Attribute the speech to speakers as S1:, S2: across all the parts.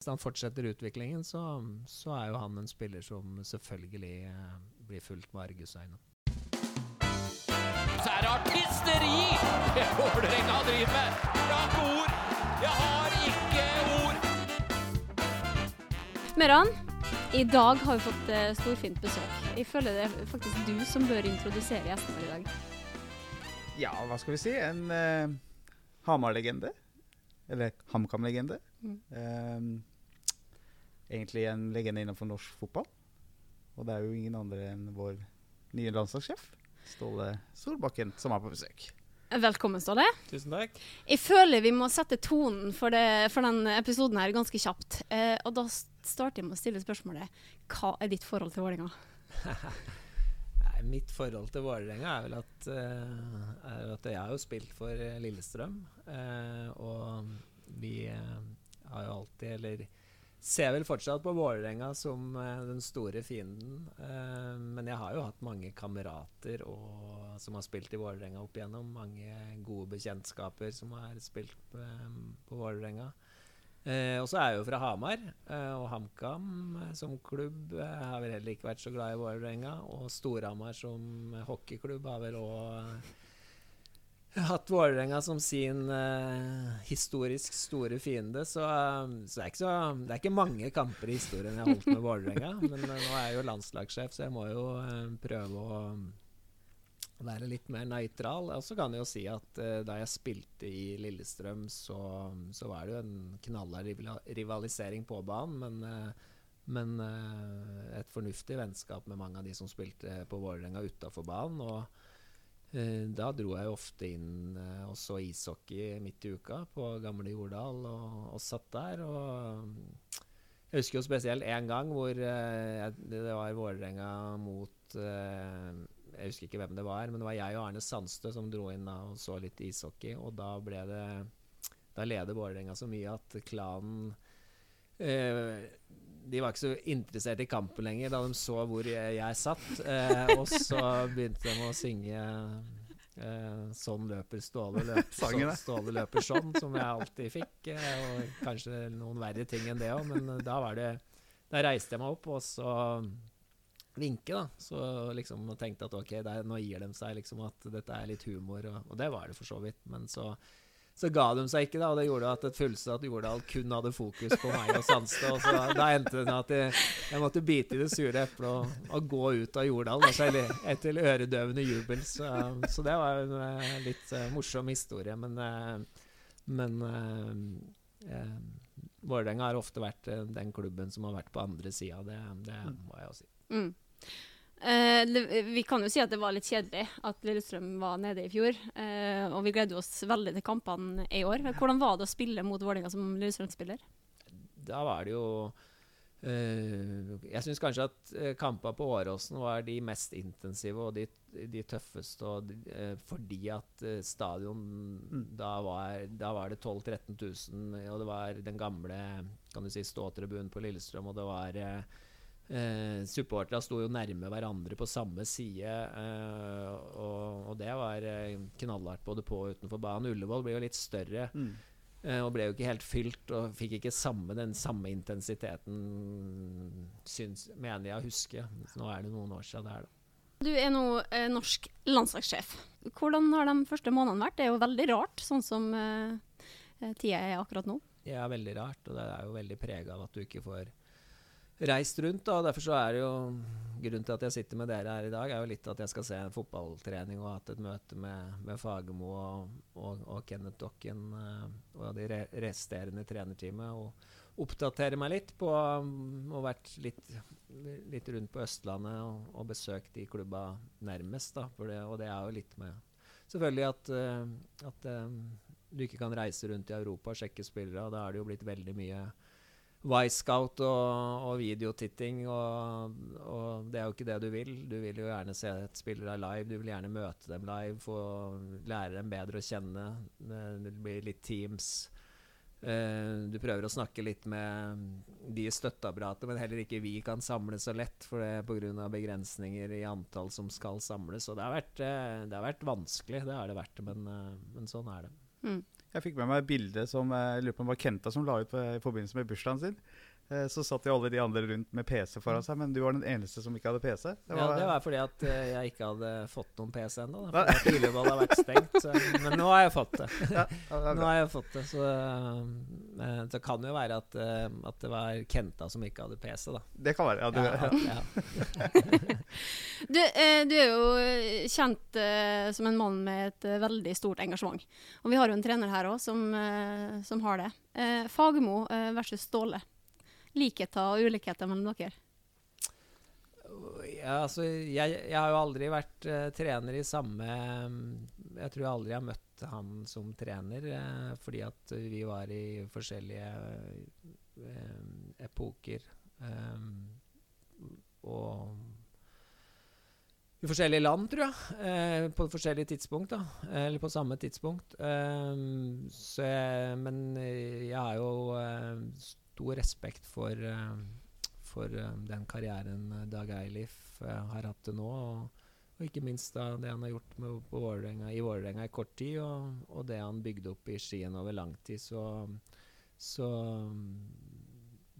S1: Hvis han fortsetter utviklingen, så, så er jo han en spiller som selvfølgelig eh, blir fulgt med argusøyne.
S2: Så er det artisteri Vålerenga driver med! Jeg har ikke ord! Jeg har ikke ord!
S3: Meran, i dag har vi fått eh, storfint besøk. Jeg føler det er faktisk du som bør introdusere gjestene våre i dag.
S4: Ja, hva skal vi si? En uh, Hamar-legende. Eller HamKam-legende.
S3: Mm.
S4: Um, egentlig en legende innenfor norsk fotball. Og det er jo ingen andre enn vår nye landslagssjef, Ståle Solbakken, som er på besøk.
S3: Velkommen, Ståle.
S1: Tusen takk.
S3: Jeg føler vi må sette tonen for, det, for den episoden her ganske kjapt. Eh, og da starter jeg med å stille spørsmålet Hva er ditt forhold til Vålerenga?
S1: Mitt forhold til Vålerenga er vel at, eh, er at jeg har jo spilt for eh, Lillestrøm. eh, og vi har jo alltid, eller ser vel fortsatt på Vålerenga som eh, den store fienden. Eh, men jeg har jo hatt mange kamerater og, som har spilt i Vålerenga opp igjennom. Mange gode bekjentskaper som har spilt på, på Vålerenga. Eh, og så er jeg jo fra Hamar, eh, og HamKam eh, som klubb eh, har vel heller ikke vært så glad i Vålerenga. Og Storhamar som eh, hockeyklubb har vel òg hatt Vålerenga som sin uh, historisk store fiende. Så, eh, så, det, er ikke så det er ikke mange kamper i historien jeg har holdt med Vålerenga. Men uh, nå er jeg jo landslagssjef, så jeg må jo uh, prøve å være litt mer nøytral. Og så kan jeg jo si at da jeg spilte i Lillestrøm, så, så var det jo en knallhard rivalisering på banen. Men, men et fornuftig vennskap med mange av de som spilte på Vålerenga utafor banen. Og da dro jeg ofte inn eh, og så ishockey midt i uka på gamle Jordal, og, og satt der. og jeg husker jo spesielt én gang hvor eh, jeg- det var Vålerenga mot eh, Jeg husker ikke hvem det var, men det var jeg og Arne Sandstø som dro inn og så litt ishockey. Og da ble det Da leder Vålerenga så mye at klanen eh, De var ikke så interessert i kampen lenger da de så hvor jeg, jeg satt. Eh, og så begynte de å synge eh, 'Sånn løper Ståle',
S4: løper
S1: sånn, 'Ståle løper sånn', som jeg alltid fikk. Eh, og kanskje noen verre ting enn det òg, men eh, da var det Da reiste jeg meg opp, og så vinke, da. Så liksom tenkte at ok, der, nå gir de seg liksom at dette er litt humor, og, og det var det for så vidt. Men så, så ga de seg ikke, da, og det gjorde at et fullsatt Jordal kun hadde fokus på meg og Sandstø. Og så da endte det med at jeg, jeg måtte bite i det sure eplet og, og gå ut av Jordal da, etter øredøvende jubel. Så, så det var en eh, litt eh, morsom historie. Men, eh, men eh, Vålerenga har ofte vært den klubben som har vært på andre sida, det, det må jeg jo si.
S3: Mm. Eh, det, vi kan jo si at det var litt kjedelig at Lillestrøm var nede i fjor. eh, og vi gleder oss veldig til kampene i år. Hvordan var det å spille mot Vålerenga som Lillestrøm-spiller?
S1: da var det jo eh, Jeg syns kanskje at uh, kampene på Åråsen var de mest intensive og de, de tøffeste. Og de, eh, fordi at eh, stadion da, var, da var det 12 000-13 000, og det var den gamle kan du si, ståtribunen på Lillestrøm, og det var eh, Supporterne sto jo nærme hverandre på samme side, eh, og, og det var eh, knallhardt både på og utenfor banen. Ullevål ble jo litt større.
S4: Mm.
S1: Eh, og ble jo ikke helt fylt, og fikk ikke samme, den samme intensiteten, syns, mener jeg å huske. Nå er det noen år siden det er, da.
S3: Du er nå eh, norsk landslagssjef. Hvordan har de første månedene vært? Det er jo veldig rart, sånn som eh, eh, tida er akkurat nå.
S1: Det er veldig rart, og det er jo veldig prega av at du ikke får reist rundt. Da. Derfor så er det jo grunnen til at jeg sitter med dere her i dag, er jo litt at jeg skal se en fotballtrening og hatt et møte med, med Fagermo og, og, og Kenneth Dokken eh, og de re resterende trenerteamet. Og oppdatere meg litt på um, Og vært litt, litt rundt på Østlandet og, og besøkt de klubba nærmest. Da, det, og det er jo litt med Selvfølgelig at, eh, at eh, du ikke kan reise rundt i Europa og sjekke spillere. og Da er det jo blitt veldig mye Wisecout og, og videotitting, og, og det er jo ikke det du vil. Du vil jo gjerne se et spillere live, du vil gjerne møte dem live, få lære dem bedre å kjenne. Det det blir litt Teams. Eh, du prøver å snakke litt med de i støtteapparatet, men heller ikke vi kan samle så lett for det pga. begrensninger i antall som skal samles. Og det har vært, eh, det har vært vanskelig, det har det vært, men, eh, men sånn er det.
S3: Mm.
S4: Jeg fikk med meg et bilde som eh, jeg lurer på om var Kenta som la ut på, i forbindelse med bursdagen sin. Eh, Så satt jo alle de andre rundt med PC foran seg, men du var den eneste som ikke hadde PC. Det
S1: ja, det var fordi at eh, jeg ikke hadde fått noen PC ennå. Pileball har vært stengt. Så, men nå har jeg fått det.
S4: ja, det
S1: Nå har jeg fått det, så eh, det kan jo være at, eh, at det var Kenta som ikke hadde PC, da.
S4: Det kan være. Ja, du,
S1: Ja, ja.
S3: Du, eh, du er jo kjent eh, som en mann med et eh, veldig stort engasjement. Og vi har jo en trener her òg som, eh, som har det. Eh, Fagermo eh, versus Ståle. Likheter og ulikheter mellom dere.
S1: Ja, altså, jeg, jeg har jo aldri vært trener i samme Jeg tror jeg aldri har møtt han som trener, eh, fordi at vi var i forskjellige eh, epoker. eh, og i forskjellige land, tror jeg. Eh, på forskjellige tidspunkt, da. Eller på samme tidspunkt. Eh, så jeg, men jeg har jo stor respekt for, for den karrieren Dag Eilif har hatt til nå. Og, og ikke minst da det han har gjort Vålerenga, i Vålerenga i kort tid, og, og det han bygde opp i Skien over lang tid. Så, så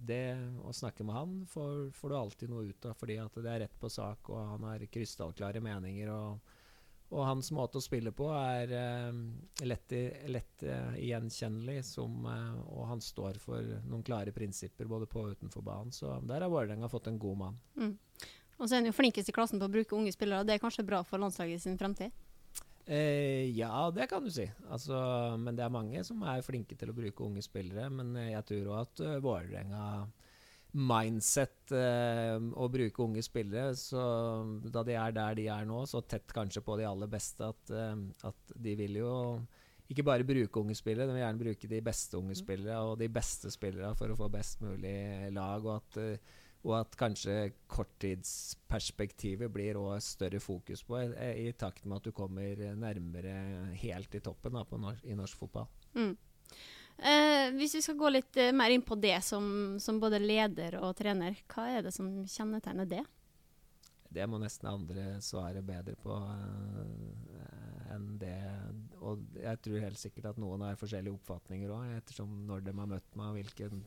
S1: det å snakke med han får, får du alltid noe ut av, fordi at det er rett på sak, og han har krystallklare meninger. og og hans måte å spille på er uh, lett, lett uh, gjenkjennelig, som, uh, og han står for noen klare prinsipper både på og utenfor banen. Så der har Vålerenga fått en god mann.
S3: Og så er han jo flinkest i klassen på å bruke unge spillere. Det er kanskje bra for landslaget sin fremtid?
S1: Eh, ja, det kan du si. Altså, men det er mange som er flinke til å bruke unge spillere. Men eh, jeg tror òg at uh, Vålerenga mindset eh, å bruke unge spillere, så da de er der de er nå, så tett kanskje på de aller beste, at, eh, at de vil jo ikke bare bruke unge spillere, de vil gjerne bruke de beste unge spillere og de beste spillere for å få best mulig lag. Og at, eh, og at kanskje korttidsperspektivet blir også større fokus på, i, i takt med at du kommer nærmere helt i toppen da, på norsk, i norsk fotball.
S3: Mm. Eh, hvis vi skal gå litt eh, mer inn på det som, som både leder og trener, hva er det som kjennetegner det?
S1: Det må nesten andre svare bedre på eh, enn det. Og jeg tror helt sikkert at noen har forskjellige oppfatninger òg, ettersom når de har møtt meg, og hvilken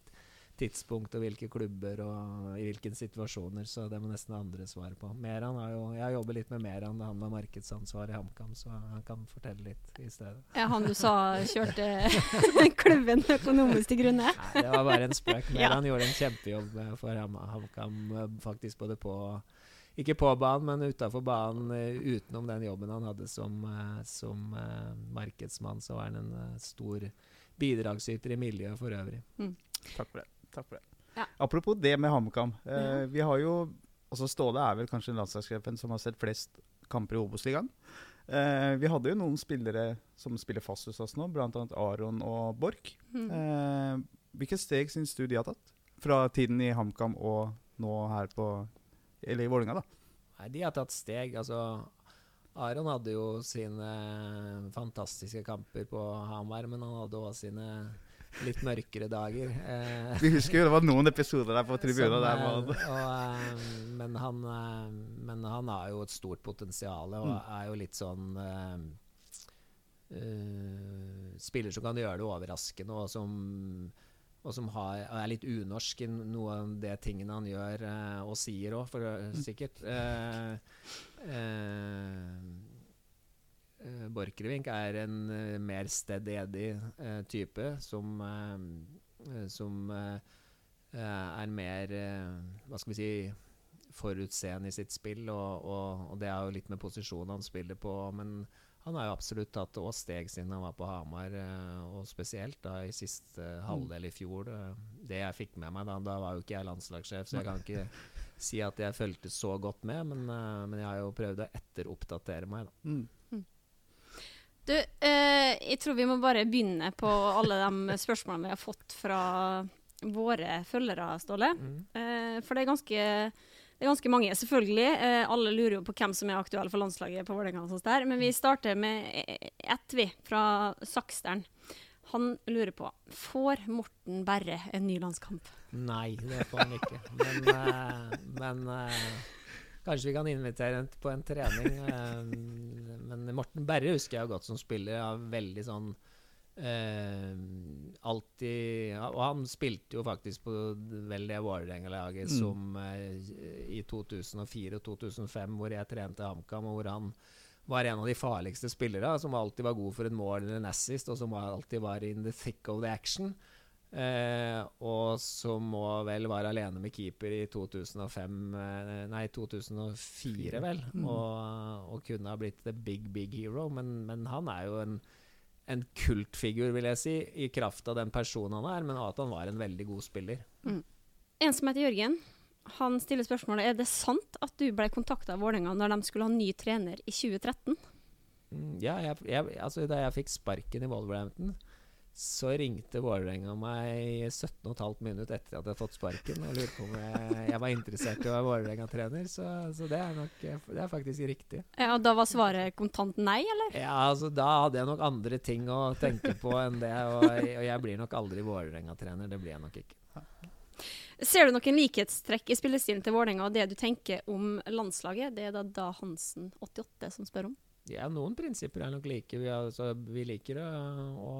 S1: tidspunkt og hvilke klubber og i hvilke situasjoner. Så det må nesten andre svare på. Meran har jo Jeg jobber litt med Meran da han var markedsansvar i HamKam, så han kan fortelle litt i stedet.
S3: Ja, han du sa kjørte klubben økonomisk til grunne?
S1: Nei, det var bare en spøk.
S3: Ja.
S1: Meran gjorde en kjempejobb for HamKam, faktisk både på ikke på banen, men utafor banen. eh, Utenom den jobben han hadde som, eh, som uh, markedsmann, så var han en uh, stor bidragsyter i miljøet for øvrig.
S4: Mm. Takk for det. Apropos det med HamKam. Eh,
S3: Ja.
S4: Vi har jo altså Ståle er vel kanskje landslagssjefen som har sett flest kamper i Obos-ligaen. Eh, vi hadde jo noen spillere som spiller fast hos oss nå, bl.a. Aron og Borch.
S3: Mm.
S4: Eh, hvilke steg syns du de har tatt? Fra tiden i HamKam og nå her på Eller i Vålerenga, da.
S1: Nei, de har tatt steg. Altså, Aron hadde jo sine fantastiske kamper på Hamar, men han hadde òg sine litt mørkere dager. Eh,
S4: Vi husker jo det var noen episoder der på tribunen der
S1: eh, og, eh, men, han, men han har jo et stort potensial og
S4: Mm.
S1: er jo litt sånn eh, Spiller som kan gjøre det overraskende, og som, og som har, er litt unorsk i noe av det tingene han gjør uh, og sier òg, sikkert. Uh, eh, Borchgrevink er en eh, mer steady eh, type som, eh, eh, som eh, eh, er mer eh, Hva skal vi si forutseende i sitt spill, og, og, og det er jo litt med posisjonen han spiller på. Men han har jo absolutt tatt også steg siden han var på Hamar, eh, og spesielt da i siste halvdel i fjor. eh, Det jeg fikk med meg da, da var jo ikke jeg landslagssjef, så jeg kan ikke si at jeg fulgte så godt med, men, eh, men jeg har jo prøvd å etteroppdatere meg. da.
S4: mm.
S3: Du, eh, jeg tror vi må bare begynne på alle de spørsmålene vi har fått fra våre følgere, Ståle. Eh, for det er ganske det er ganske mange, selvfølgelig. Eh, alle lurer jo på hvem som er aktuelle for landslaget på Vålerenga. og sånt der. Men vi starter med ett, vi, fra Sakstern. Han lurer på Får Morten Berre en ny landskamp?
S1: Nei, det får han ikke. Men, eh, men eh, kanskje vi kan invitere ham på en trening. eh, men Morten Berre husker jeg godt som spiller. Ja, veldig sånn Eh, alltid ja, Og han spilte jo faktisk på vel det Vålerenga-laget
S4: Mm.
S1: som eh, i 2004 og 2005, hvor jeg trente HamKam, og hvor han var en av de farligste spillere, som alltid var god for et mål eller en assist, og som alltid var in the thick of the action. Eh, og som må vel være alene med keeper i 2005 eh, Nei, 2004, vel.
S4: Mm.
S1: Og, og kunne ha blitt the big, big hero. Men, men han er jo en, en kultfigur, vil jeg si, i kraft av den personen han er, men at han var en veldig god spiller.
S3: En som heter Jørgen, han stiller spørsmålet er det sant at du ble kontakta av Vålerenga når de skulle ha ny trener i 2013.
S1: Mm, Ja, jeg, jeg, altså da jeg fikk sparken i Wolverhampton, så ringte Vålerenga meg 17,5 minutter etter at jeg hadde fått sparken og lurte på om jeg, jeg var interessert i å være Vålerenga-trener. Så, så det er nok det er faktisk riktig.
S3: Ja, og da var svaret kontant nei, eller?
S1: Ja, altså Da hadde jeg nok andre ting å tenke på enn det. Og, og jeg blir nok aldri Vålerenga-trener. Det blir jeg nok ikke.
S3: Ser du noen likhetstrekk i spillestilen til Vålerenga og det du tenker om landslaget? Det er da Da Hansen 88 som spør om.
S1: Ja, noen prinsipper er nok like. Vi, altså, vi liker å, å,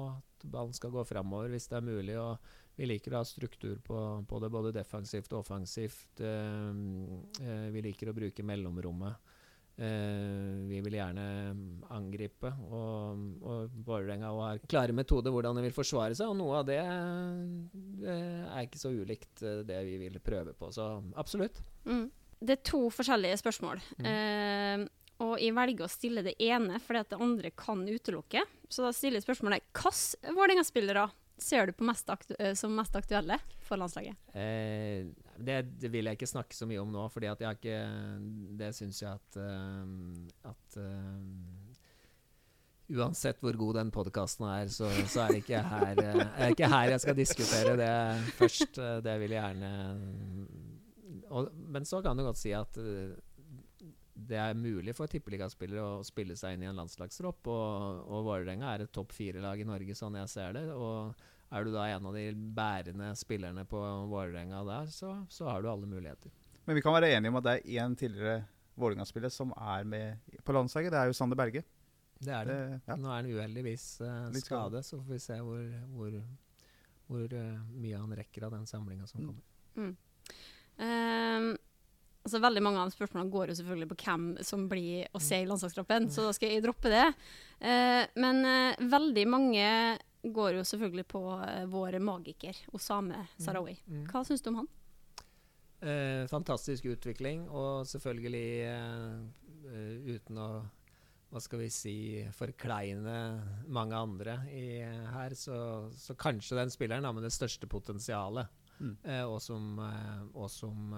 S1: at ballen skal gå framover hvis det er mulig. Og vi liker å ha struktur på, på det, både defensivt og offensivt. Eh, eh, vi liker å bruke mellomrommet. Eh, vi vil gjerne angripe. Og, og Vålerenga har klare metoder hvordan de vil forsvare seg, og noe av det det er ikke så ulikt eh, det vi vil prøve på. Så absolutt.
S3: Mm. Det er to forskjellige spørsmål. Eh, og jeg velger å stille det ene fordi at det andre kan utelukke. Så da stiller jeg spørsmålet hvilke Vålerenga-spillere ser du på mest eh, som mest aktuelle for landslaget?
S1: Eh, det, vil jeg ikke snakke så mye om nå, fordi at jeg ikke Det syns jeg at, uh, at uh, Uansett hvor god den podkasten er, så, så er det her, er ikke her jeg skal diskutere det først. Det vil jeg gjerne og, Men så kan du godt si at det er mulig for tippeligaspillere å spille seg inn i en landslagstropp, og, og Vålerenga er et topp fire-lag i Norge, sånn jeg ser det. Og er du da en av de bærende spillerne på Vålerenga der, så, så har du alle muligheter.
S4: Men vi kan være enige om at det er én tidligere Vålerenga-spiller som er med på landslaget. Det er jo Sander Berge.
S1: Det er det.
S4: Det, ja.
S1: Nå er han uheldigvis uh, skade, så får vi se hvor, hvor, hvor uh, mye han rekker av den samlinga som
S4: Mm.
S1: kommer.
S3: Altså Veldig mange av spørsmålene går jo selvfølgelig på hvem som blir å se i landslagstroppen, så da skal jeg droppe det. Eh, men eh, veldig mange går jo selvfølgelig på eh, vår magiker, Osame Sarawi.
S1: Mm.
S3: Hva syns du om han?
S1: Eh, fantastisk utvikling, og selvfølgelig eh, uten å hva skal vi si forkleine mange andre i, her, så, så kanskje den spilleren har med det største potensialet.
S4: Mm.
S1: Eh, og som, og som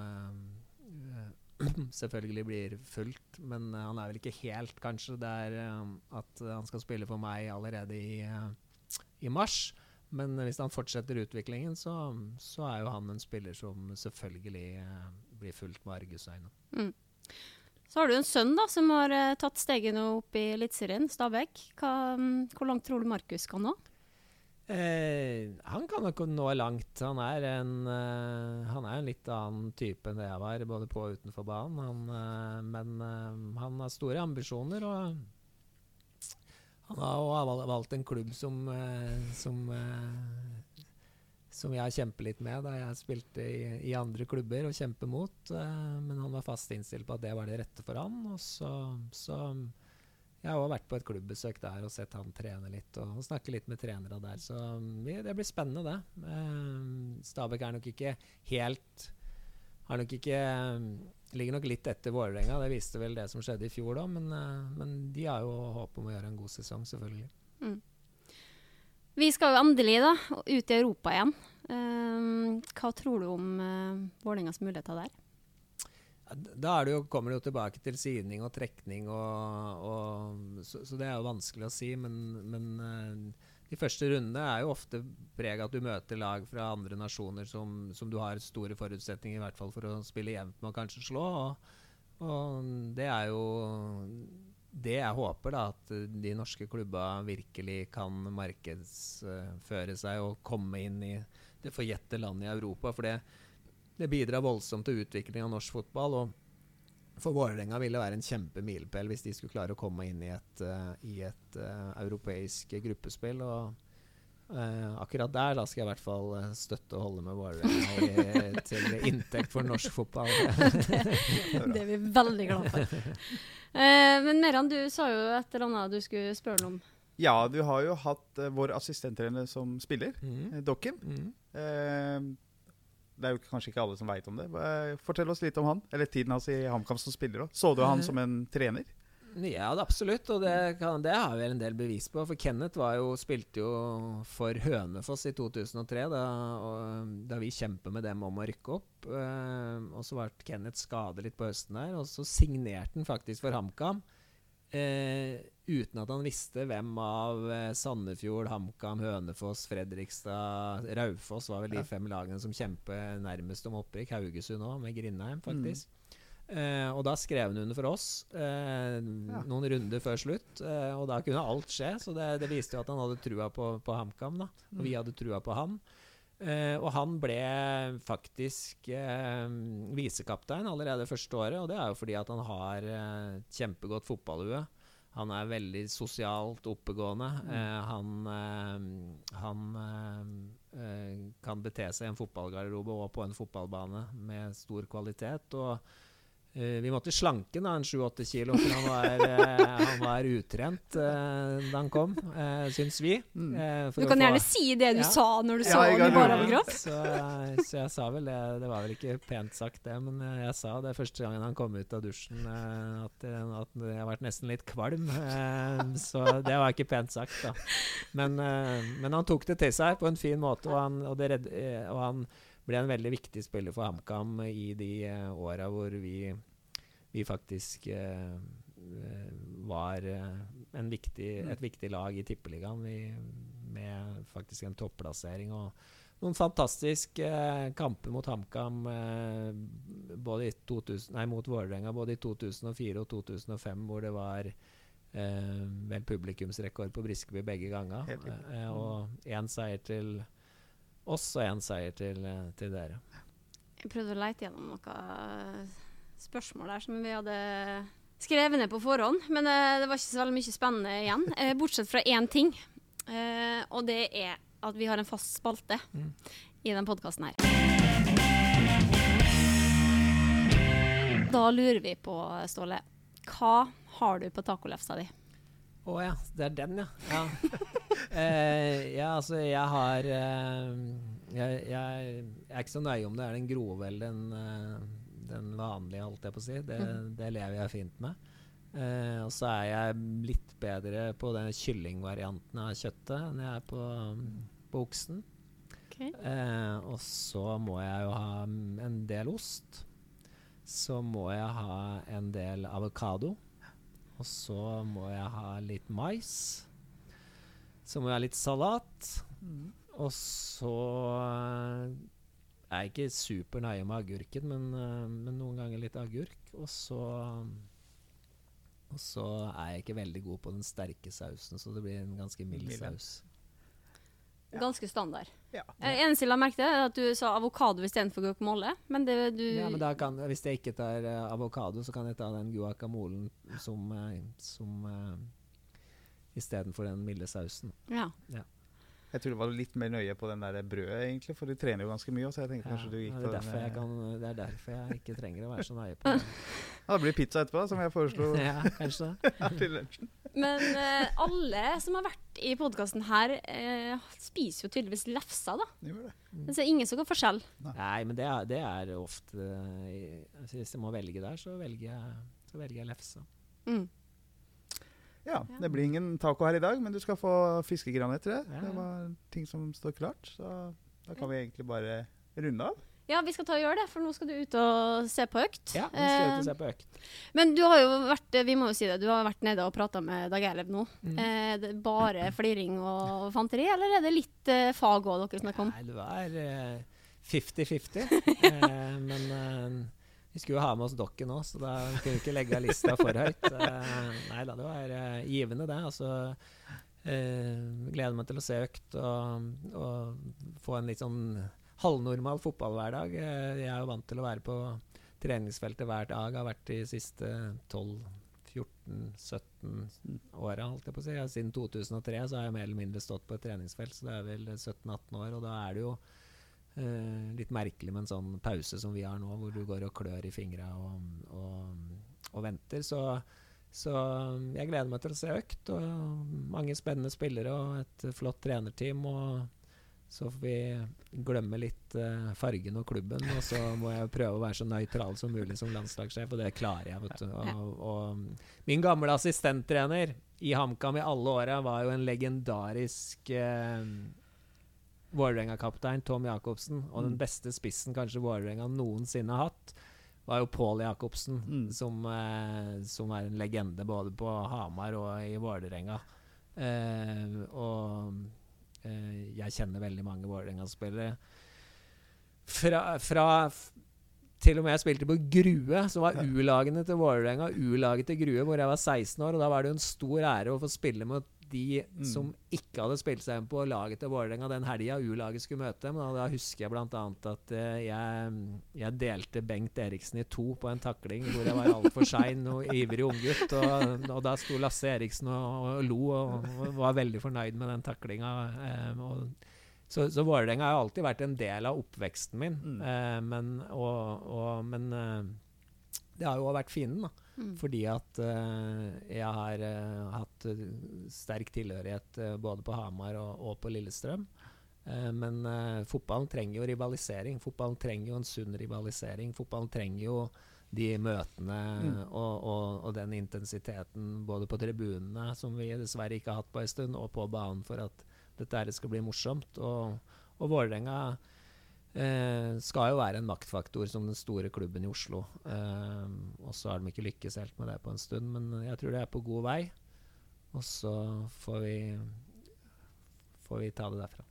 S1: selvfølgelig blir fulgt. Men eh, han er vel ikke helt, kanskje, der eh, at han skal spille for meg allerede i, eh, i mars. Men hvis han fortsetter utviklingen, så, så er jo han en spiller som selvfølgelig eh, blir fulgt med argusøyne.
S3: Så har du en sønn da, som har eh, tatt stegene opp i Eliteserien, Stabæk. Hva, mm, hvor langt tror du Markus kan nå?
S1: Eh, han kan nok nå langt. Han er en, eh, han er en litt annen type enn det jeg var, både på og utenfor banen. Han, eh, men eh, han har store ambisjoner, og han har valgt en klubb som, eh, som, eh, som jeg har kjempet litt med da jeg spilte i, i andre klubber og kjempe mot. men han var fast innstilt på at det var det rette for han. Og så, så jeg har også vært på et klubbbesøk der og sett han trene litt og, snakke litt med trenere der. Så um, det blir spennende, det. Um, Stabæk er nok ikke helt har nok ikke um, Ligger nok litt etter Vålerenga. Det viste vel det som skjedde i fjor, da. Men, uh, men de har jo håp om å gjøre en god sesong, selvfølgelig.
S3: Vi skal jo endelig da, ut i Europa igjen. Hva tror du om uh, Vålerengas muligheter der?
S1: Da det jo, kommer det jo tilbake til sidning og trekning, og, og, så, så det er jo vanskelig å si. Men, men eh, de første rundene er jo ofte preg av at du møter lag fra andre nasjoner som, som du har store forutsetninger i hvert fall for å spille jevnt med og kanskje slå. Og, og det er jo det jeg håper, da, at de norske klubba virkelig kan markedsføre seg og komme inn i det forjette landet i Europa. For det, det bidrar voldsomt til utvikling av norsk fotball. og For Vålerenga ville det være en kjempemilepæl hvis de skulle klare å komme inn i et, uh, i et uh, europeisk gruppespill. og Uh, akkurat der da skal jeg i hvert fall støtte og holde med Vålerenga til inntekt for norsk fotball.
S3: Det er vi veldig glad for. Uh, men Meran, du sa jo et eller annet du skulle spørre noe om.
S4: Ja, du har jo hatt uh, vår assistenttrener som spiller,
S1: Mm.
S4: Dokken.
S1: Mm.
S4: Det er jo kanskje ikke alle som veit om det. Fortell oss litt om han, eller tiden hans i HamKam som spiller òg. Så du han som en trener?
S1: Ja, absolutt, og det, kan, det har vi en del bevis på. For Kenneth jo, spilte jo for Hønefoss i 2003, da, og, da vi kjempet med dem om å rykke opp. Eh, og så ble Kenneth skadet litt på høsten der, og så signerte han faktisk for HamKam. Eh, uten at han visste hvem av eh, Sandefjord, HamKam, Hønefoss, Fredrikstad, Raufoss var vel de
S4: Ja.
S1: fem lagene som kjemper nærmest om opprykk. Haugesund òg, med Grindheim, faktisk. Eh, og da skrev han under for oss eh, noen runder før slutt. Eh, og da kunne alt skje, så det, det viste jo at han hadde trua på, på HamKam. da Og vi hadde trua på han. Eh, og han ble faktisk eh, visekaptein allerede første året, og det er jo fordi at han har eh, kjempegodt fotballhue. Han er veldig sosialt oppegående. Eh, han eh, han eh, eh, kan bete seg i en fotballgarderobe og på en fotballbane med stor kvalitet. og vi måtte slanke han 7-8 kilo, for han var, eh, han var utrent eh, da han kom, uh, syns vi. Eh, for
S3: Du kan
S1: få-
S3: gjerne si det du
S1: Ja.
S3: sa når du
S4: Ja,
S3: så han i bar overkropp.
S1: Så, så jeg sa vel det. Det var vel ikke pent sagt, det, men eh, jeg sa det første gangen han kom ut av dusjen, eh, at, eh, at jeg ble nesten litt kvalm. eh, Så det var ikke pent sagt, da. Men, eh, men han tok det til seg på en fin måte, og han, og det eh, og han ble en veldig viktig spiller for HamKam i de uh, åra hvor vi, vi faktisk eh, var eh, en viktig, et viktig lag i Tippeligaen vi, med faktisk en topplassering. og noen fantastiske kamper mot HamKam både i 2000, nei, mot Vålerenga både i 2004 og 2005, hvor det var vel publikumsrekord på Briskeby begge ganger. Og én seier til oss og én seier til, eh, til dere.
S3: Jeg prøvde å leite gjennom noen spørsmål der som vi hadde skrevet ned på forhånd, men uh, det var ikke så veldig mye spennende igjen. uh, bortsett fra én ting, Uh, og det er at vi har en fast spalte
S1: Mm.
S3: i den podkasten her. Da lurer vi på, Ståle, hva har du på tacolefsa di?
S1: Å ja, det er den, ja. Ja, eh, ja altså, jeg har eh, jeg, jeg, er ikke så nøye om det er den grove eller den, eh, den vanlige, holdt jeg på å si. Det, det lever jeg fint med. Eh, og så er jeg litt bedre på den kyllingvarianten av kjøttet enn jeg er på, på oksen. Eh, og så må jeg jo ha mm, en del ost. Så må jeg ha en del avokado. Og så må jeg ha litt mais. Så må jeg ha litt salat. Og så eh, er jeg ikke supernøye med agurken, men, eh, men noen ganger litt agurk. Og så Og så er jeg ikke veldig god på den sterke sausen, så det blir en ganske mild saus.
S3: Ganske standard.
S4: Ja.
S3: Eh, eneste jeg la merke til, er at du sa avokado istedenfor guacamole. Men det du
S1: Ja, men da kan, hvis jeg ikke tar avokado, så kan jeg ta den guacamolen som, som istedenfor den milde sausen.
S3: Ja.
S4: Jeg tror du var litt mer nøye på den der brødet, egentlig, for du trener jo ganske mye. Så jeg tenkte kanskje du gikk
S1: det,
S4: på
S1: er
S4: den
S1: derfor jeg
S4: eh,
S1: kan, det er derfor jeg ikke trenger å være så nøye på det.
S4: Ja, det blir pizza etterpå, som jeg foreslo
S1: Ja, kanskje det.
S4: til lunsjen.
S3: Men uh, alle som har vært i podkasten her, uh, spiser jo tydeligvis lefsa, da.
S4: Gjør det.
S3: Men så ingen som går forskjell.
S1: Nei, men det er, det er ofte altså Hvis jeg må velge der, så velger jeg, så velger jeg lefsa.
S3: Mm.
S4: Ja, det blir ingen taco her i dag, men du skal få fiskegranetter.
S1: Ja,
S4: Det
S1: ja.
S4: var ting som står klart, så da kan vi egentlig bare runde av.
S3: Ja, vi skal ta og gjøre det, for nå skal du ut og se på økt.
S1: Ja, vi skal ut og
S3: Eh,
S1: se på økt.
S3: men du har jo vært vi må jo si det, du har vært nede og prata med Dag Eilev nå.
S1: Mm.
S3: Eh, det bare fliring og fanteri, eller er det litt eh, fag òg dere snakker om?
S1: Nei, det var eh, 50-50. eh, men eh, vi skulle jo ha med oss dokken òg, så da kunne vi ikke legge lista for høyt. Eh, nei da, det var eh, givende, det. Altså, eh, gleder meg til å se økt og, og få en litt sånn halvnormal fotballhverdag. Jeg er jo vant til å være på treningsfeltet hver dag, har vært de siste 12 14-17 åra, holdt jeg på å si. Siden 2003 så har jeg mer eller mindre stått på et treningsfelt, så det er vel 17-18 år. Og da er det jo eh, litt merkelig med en sånn pause som vi har nå, hvor du går og klør i fingra og, og, og venter. Så, så jeg gleder meg til å se økt. Og mange spennende spillere og et flott trenerteam. og så får vi glemme litt uh, fargen og klubben, og så må jeg prøve å være så nøytral som mulig som landslagssjef, og det klarer jeg. vet du. Og, og min gamle assistenttrener i HamKam i alle åra var jo en legendarisk uh, Vålerenga-kaptein, Tom Jacobsen. Og den
S4: Mm.
S1: beste spissen kanskje Vålerenga noensinne har hatt, var jo Pål Jacobsen,
S4: Mm.
S1: som, eh, som er en legende både på Hamar og i Vålerenga. Eh, og eh, jeg kjenner veldig mange Vålerenga-spillere. Fra, fra til og med jeg spilte på Grue, som var U-lagene til Vålerenga, U-laget til Grue, hvor jeg var 16 år. Og da var det jo en stor ære å få spille mot de
S4: Mm.
S1: som ikke hadde spilt seg inn på laget til Vålerenga den helga U-laget skulle møte dem. Da husker jeg bl.a. at eh, jeg, jeg delte Bengt Eriksen i to på en takling hvor jeg var altfor sein og ivrig unggutt. Og, og da sto Lasse Eriksen og, og lo og, og var veldig fornøyd med den taklinga. Eh, så, så Vålerenga har alltid vært en del av oppveksten min.
S4: Mm.
S1: Eh, men og, men eh, det har jo vært fienden, da.
S3: Mm.
S1: Fordi at uh, jeg har uh, hatt eh, sterk tilhørighet uh, både på Hamar og, og på Lillestrøm. Men fotballen trenger jo rivalisering. Fotballen trenger jo en sunn rivalisering. Fotballen trenger jo de møtene
S4: Mm.
S1: og, og, og den intensiteten både på tribunene, som vi dessverre ikke har hatt på en stund, og på banen for at dette skal bli morsomt. Og, og Vålerenga eh, skal jo være en maktfaktor som den store klubben i Oslo. Eh, og så har de ikke lykkes helt med det på en stund, men jeg tror det er på god vei. Og så får vi får vi ta det derfra.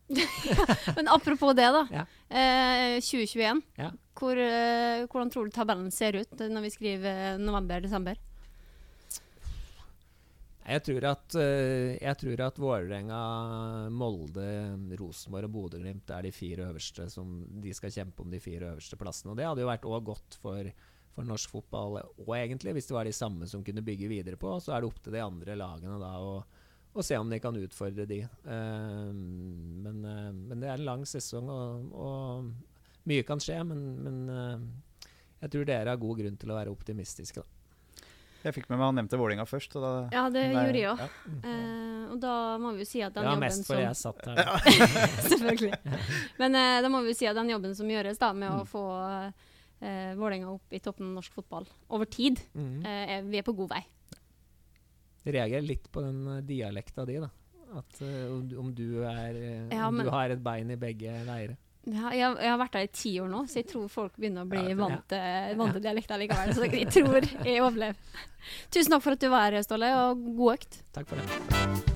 S3: Men apropos det, da.
S1: Ja.
S3: Eh, 2021.
S1: Ja.
S3: Hvor, eh, hvordan tror du tabellen ser ut når vi skriver november-desember?
S1: Jeg tror at, eh, jeg tror at Vålerenga, Molde, Rosenborg og Bodø-Glimt er de fire øverste som de skal kjempe om de fire øverste plassene. Og det hadde jo vært også godt for, for norsk fotball og egentlig, hvis det var de samme som kunne bygge videre på. Så er det opp til de andre lagene da å, se om de kan utfordre de. Eh, men, eh, men det er en lang sesong, og, og mye kan skje. Men, men jeg tror dere har god grunn til å være optimistiske. Da.
S4: Jeg fikk med meg han nevnte Vålinga først. Og da,
S3: Ja, det
S4: Nei,
S3: gjorde jeg òg.
S4: ja.
S3: Uh, og da må vi jo si at den
S1: Ja,
S3: jobben
S1: mest
S3: som
S1: fordi jeg satt her.
S3: Selvfølgelig. Men uh, da må vi jo si at den jobben som gjøres da med å
S4: Mm.
S3: få uh, Vålinga opp i toppen av norsk fotball over tid,
S1: mm.
S3: uh, er, vi er på god vei.
S1: Jeg reagerer litt på den eh, dialekta di, da. At eh, om, du- er eh,
S3: Ja,
S1: Om
S3: men-
S1: du har et bein i begge leirer.
S3: Ja, jeg, jeg har vært der i ti år nå, så jeg tror folk begynner å bli
S1: Ja,
S3: vant til vant til dialekter likevel. Så jeg tror jeg overlever. Tusen takk for at du var her, Ståle, og god økt.
S1: Takk for det.